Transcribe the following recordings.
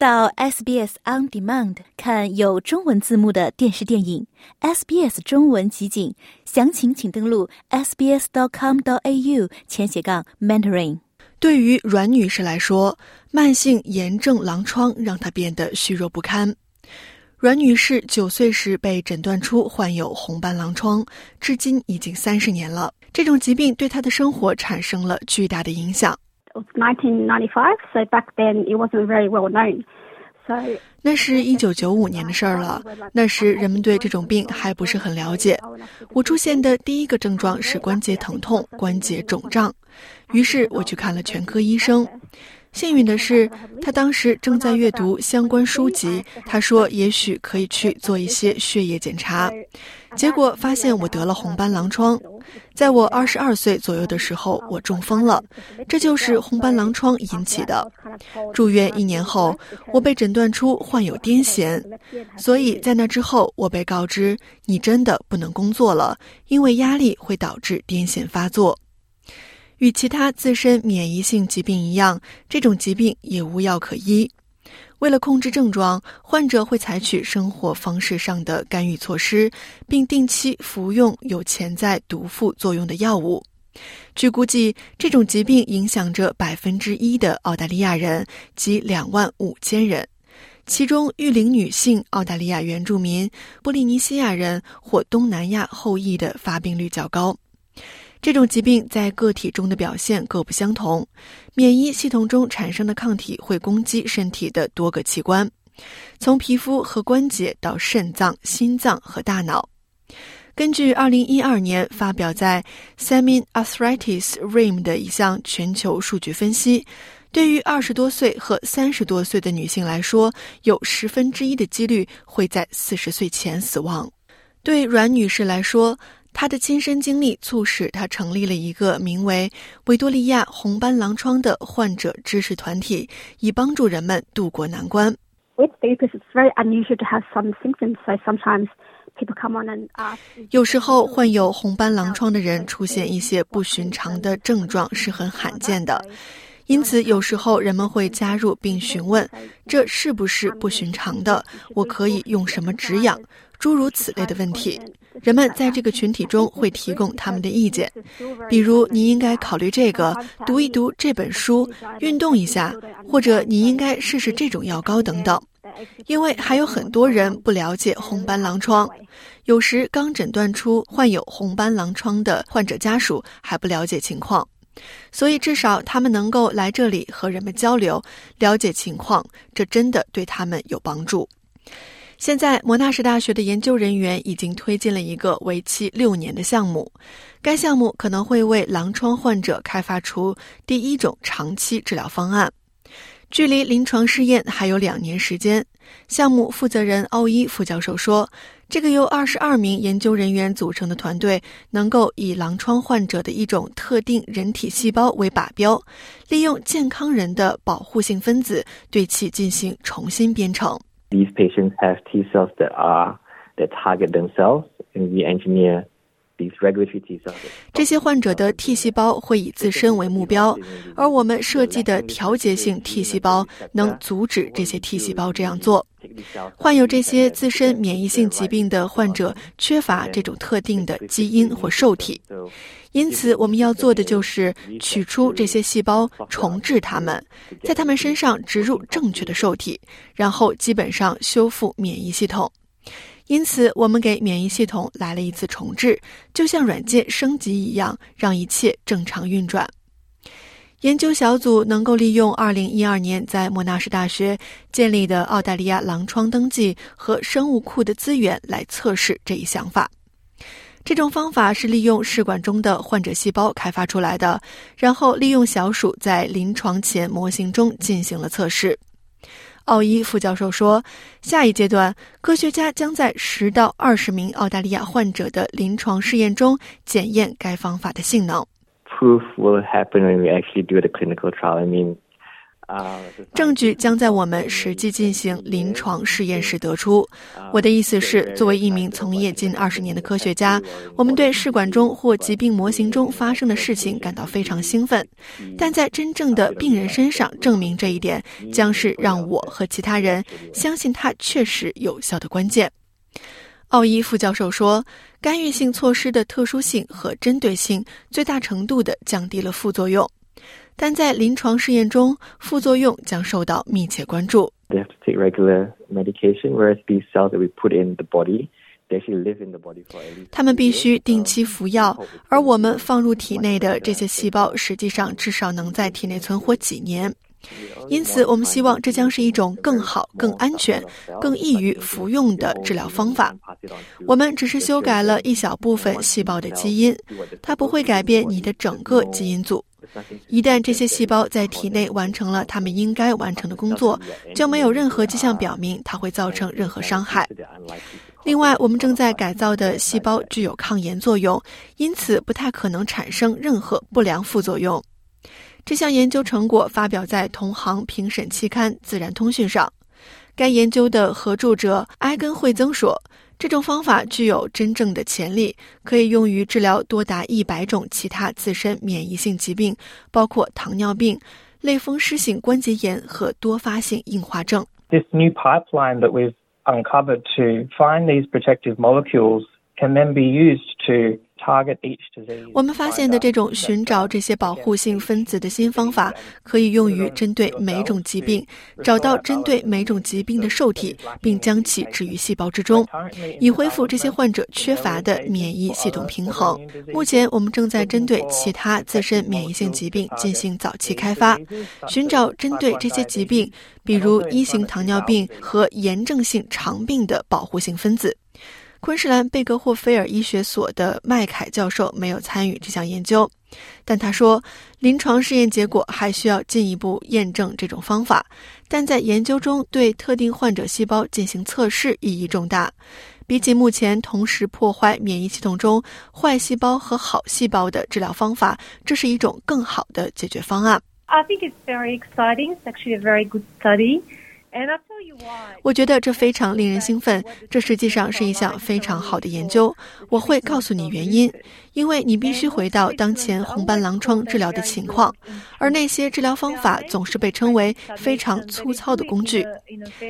到 SBS On Demand 看有中文字幕的电视电影 SBS 中文集锦，详情请登录 sbs.com.au 前斜杠 mentoring。对于阮女士来说，慢性炎症狼疮让她变得虚弱不堪。阮女士九岁时被诊断出患有红斑狼疮，至今已经三十年了。这种疾病对她的生活产生了巨大的影响。It was 1995, so back then it wasn't very well known. 那是一九九五年的事儿了。那时人们对这种病还不是很了解。我出现的第一个症状是关节疼痛、关节肿胀，于是我去看了全科医生。幸运的是，他当时正在阅读相关书籍。他说，也许可以去做一些血液检查。结果发现我得了红斑狼疮。在我二十二岁左右的时候，我中风了，这就是红斑狼疮引起的。住院一年后，我被诊断出患有癫痫。所以在那之后，我被告知你真的不能工作了，因为压力会导致癫痫发作。与其他自身免疫性疾病一样，这种疾病也无药可医。为了控制症状，患者会采取生活方式上的干预措施，并定期服用有潜在毒副作用的药物。据估计，这种疾病影响着百分之一的澳大利亚人及两万五千人，其中育龄女性、澳大利亚原住民、波利尼西亚人或东南亚后裔的发病率较高。这种疾病在个体中的表现各不相同，免疫系统中产生的抗体会攻击身体的多个器官，从皮肤和关节到肾脏、心脏和大脑。根据2012年发表在《Semin Arthritis Rim》的一项全球数据分析，对于二十多岁和三十多岁的女性来说，有十分之一的几率会在四十岁前死亡。对阮女士来说，他的亲身经历促使他成立了一个名为“维多利亚红斑狼疮”的患者知识团体，以帮助人们渡过难关。With lupus, it's very unusual to have some symptoms, so sometimes people come on and ask. 有时候患有红斑狼疮的人出现一些不寻常的症状是很罕见的，因此有时候人们会加入并询问这是不是不寻常的，我可以用什么止痒，诸如此类的问题。人们在这个群体中会提供他们的意见，比如你应该考虑这个，读一读这本书，运动一下，或者你应该试试这种药膏等等。因为还有很多人不了解红斑狼疮，有时刚诊断出患有红斑狼疮的患者家属还不了解情况，所以至少他们能够来这里和人们交流，了解情况，这真的对他们有帮助。现在，莫纳什大学的研究人员已经推进了一个为期六年的项目。该项目可能会为狼疮患者开发出第一种长期治疗方案。距离临床试验还有两年时间。项目负责人奥伊副教授说：“这个由二十二名研究人员组成的团队，能够以狼疮患者的一种特定人体细胞为靶标，利用健康人的保护性分子对其进行重新编程。” These patients have T cells that are that target themselves, and we engineer 这些患者的 T 细胞会以自身为目标，而我们设计的调节性 T 细胞能阻止这些 T 细胞这样做。患有这些自身免疫性疾病的患者缺乏这种特定的基因或受体。因此，我们要做的就是取出这些细胞，重置它们，在它们身上植入正确的受体，然后基本上修复免疫系统。因此，我们给免疫系统来了一次重置，就像软件升级一样，让一切正常运转。研究小组能够利用2012年在莫纳什大学建立的澳大利亚狼疮登记和生物库的资源来测试这一想法。这种方法是利用试管中的患者细胞开发出来的，然后利用小鼠在临床前模型中进行了测试。奥伊副教授说，下一阶段，科学家将在十到二十名澳大利亚患者的临床试验中检验该方法的性能。Proof will happen when we actually do the clinical trial. I mean. 证据将在我们实际进行临床试验时得出。我的意思是，作为一名从业近二十年的科学家，我们对试管中或疾病模型中发生的事情感到非常兴奋，但在真正的病人身上证明这一点，将是让我和其他人相信它确实有效的关键。奥伊副教授说，干预性措施的特殊性和针对性最大程度地降低了副作用，但在临床试验中，副作用将受到密切关注。They have to take regular medication, whereas these cells that we put in the body, they actually live in the body for at least. 他们必须定期服药，而我们放入体内的这些细胞，实际上至少能在体内存活几年。因此，我们希望这将是一种更好、更安全、更易于服用的治疗方法。我们只是修改了一小部分细胞的基因，它不会改变你的整个基因组。一旦这些细胞在体内完成了他们应该完成的工作，就没有任何迹象表明它会造成任何伤害。另外，我们正在改造的细胞具有抗炎作用，因此不太可能产生任何不良副作用。这项研究成果发表在同行评审期刊《自然通讯》上。该研究的合著者埃根惠增说：“这种方法具有真正的潜力，可以用于治疗多达一百种其他自身免疫性疾病，包括糖尿病、类风湿性关节炎和多发性硬化症。” This new pipeline that we've uncovered to find these protective molecules can then be used to 我们发现的这种寻找这些保护性分子的新方法，可以用于针对每种疾病，找到针对每种疾病的受体，并将其置于细胞之中，以恢复这些患者缺乏的免疫系统平衡。目前，我们正在针对其他自身免疫性疾病进行早期开发，寻找针对这些疾病，比如一型糖尿病和炎症性肠病的保护性分子。昆士兰贝格霍菲尔医学所的麦凯教授没有参与这项研究，但他说，临床试验结果还需要进一步验证这种方法。但在研究中对特定患者细胞进行测试意义重大，比起目前同时破坏免疫系统中坏细胞和好细胞的治疗方法，这是一种更好的解决方案。I think it's very exciting. It's actually a very good study. 我觉得这非常令人兴奋，这实际上是一项非常好的研究。我会告诉你原因，因为你必须回到当前红斑狼疮治疗的情况，而那些治疗方法总是被称为非常粗糙的工具。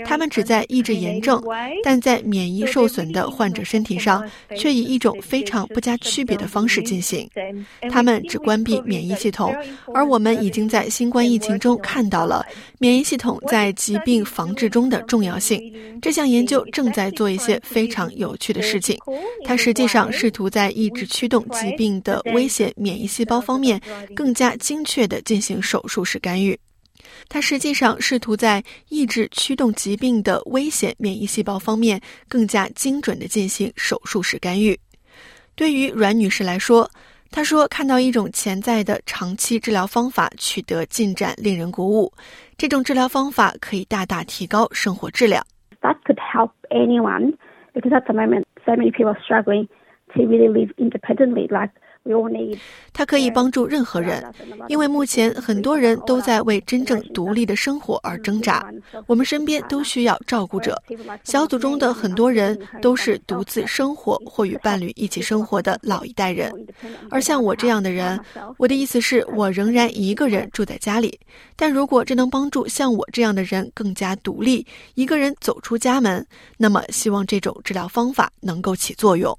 他们旨在抑制炎症，但在免疫受损的患者身体上却以一种非常不加区别的方式进行。他们只关闭免疫系统，而我们已经在新冠疫情中看到了免疫系统在疾病。防治中的重要性。这项研究正在做一些非常有趣的事情。它实际上试图在抑制驱动疾病的危险免疫细胞方面更加精确地进行手术式干预。它实际上试图在抑制驱动疾病的危险免疫细胞方面更加精准地进行手术式干预。对于阮女士来说，她说看到一种潜在的长期治疗方法取得进展令人鼓舞。这种治疗方法可以大大提高生活质量。That could help anyone because at the moment, so many people are struggling to really live independently. Like 它可以帮助任何人，因为目前很多人都在为真正独立的生活而挣扎。我们身边都需要照顾者，小组中的很多人都是独自生活或与伴侣一起生活的老一代人。而像我这样的人，我的意思是我仍然一个人住在家里。但如果这能帮助像我这样的人更加独立，一个人走出家门，那么希望这种治疗方法能够起作用。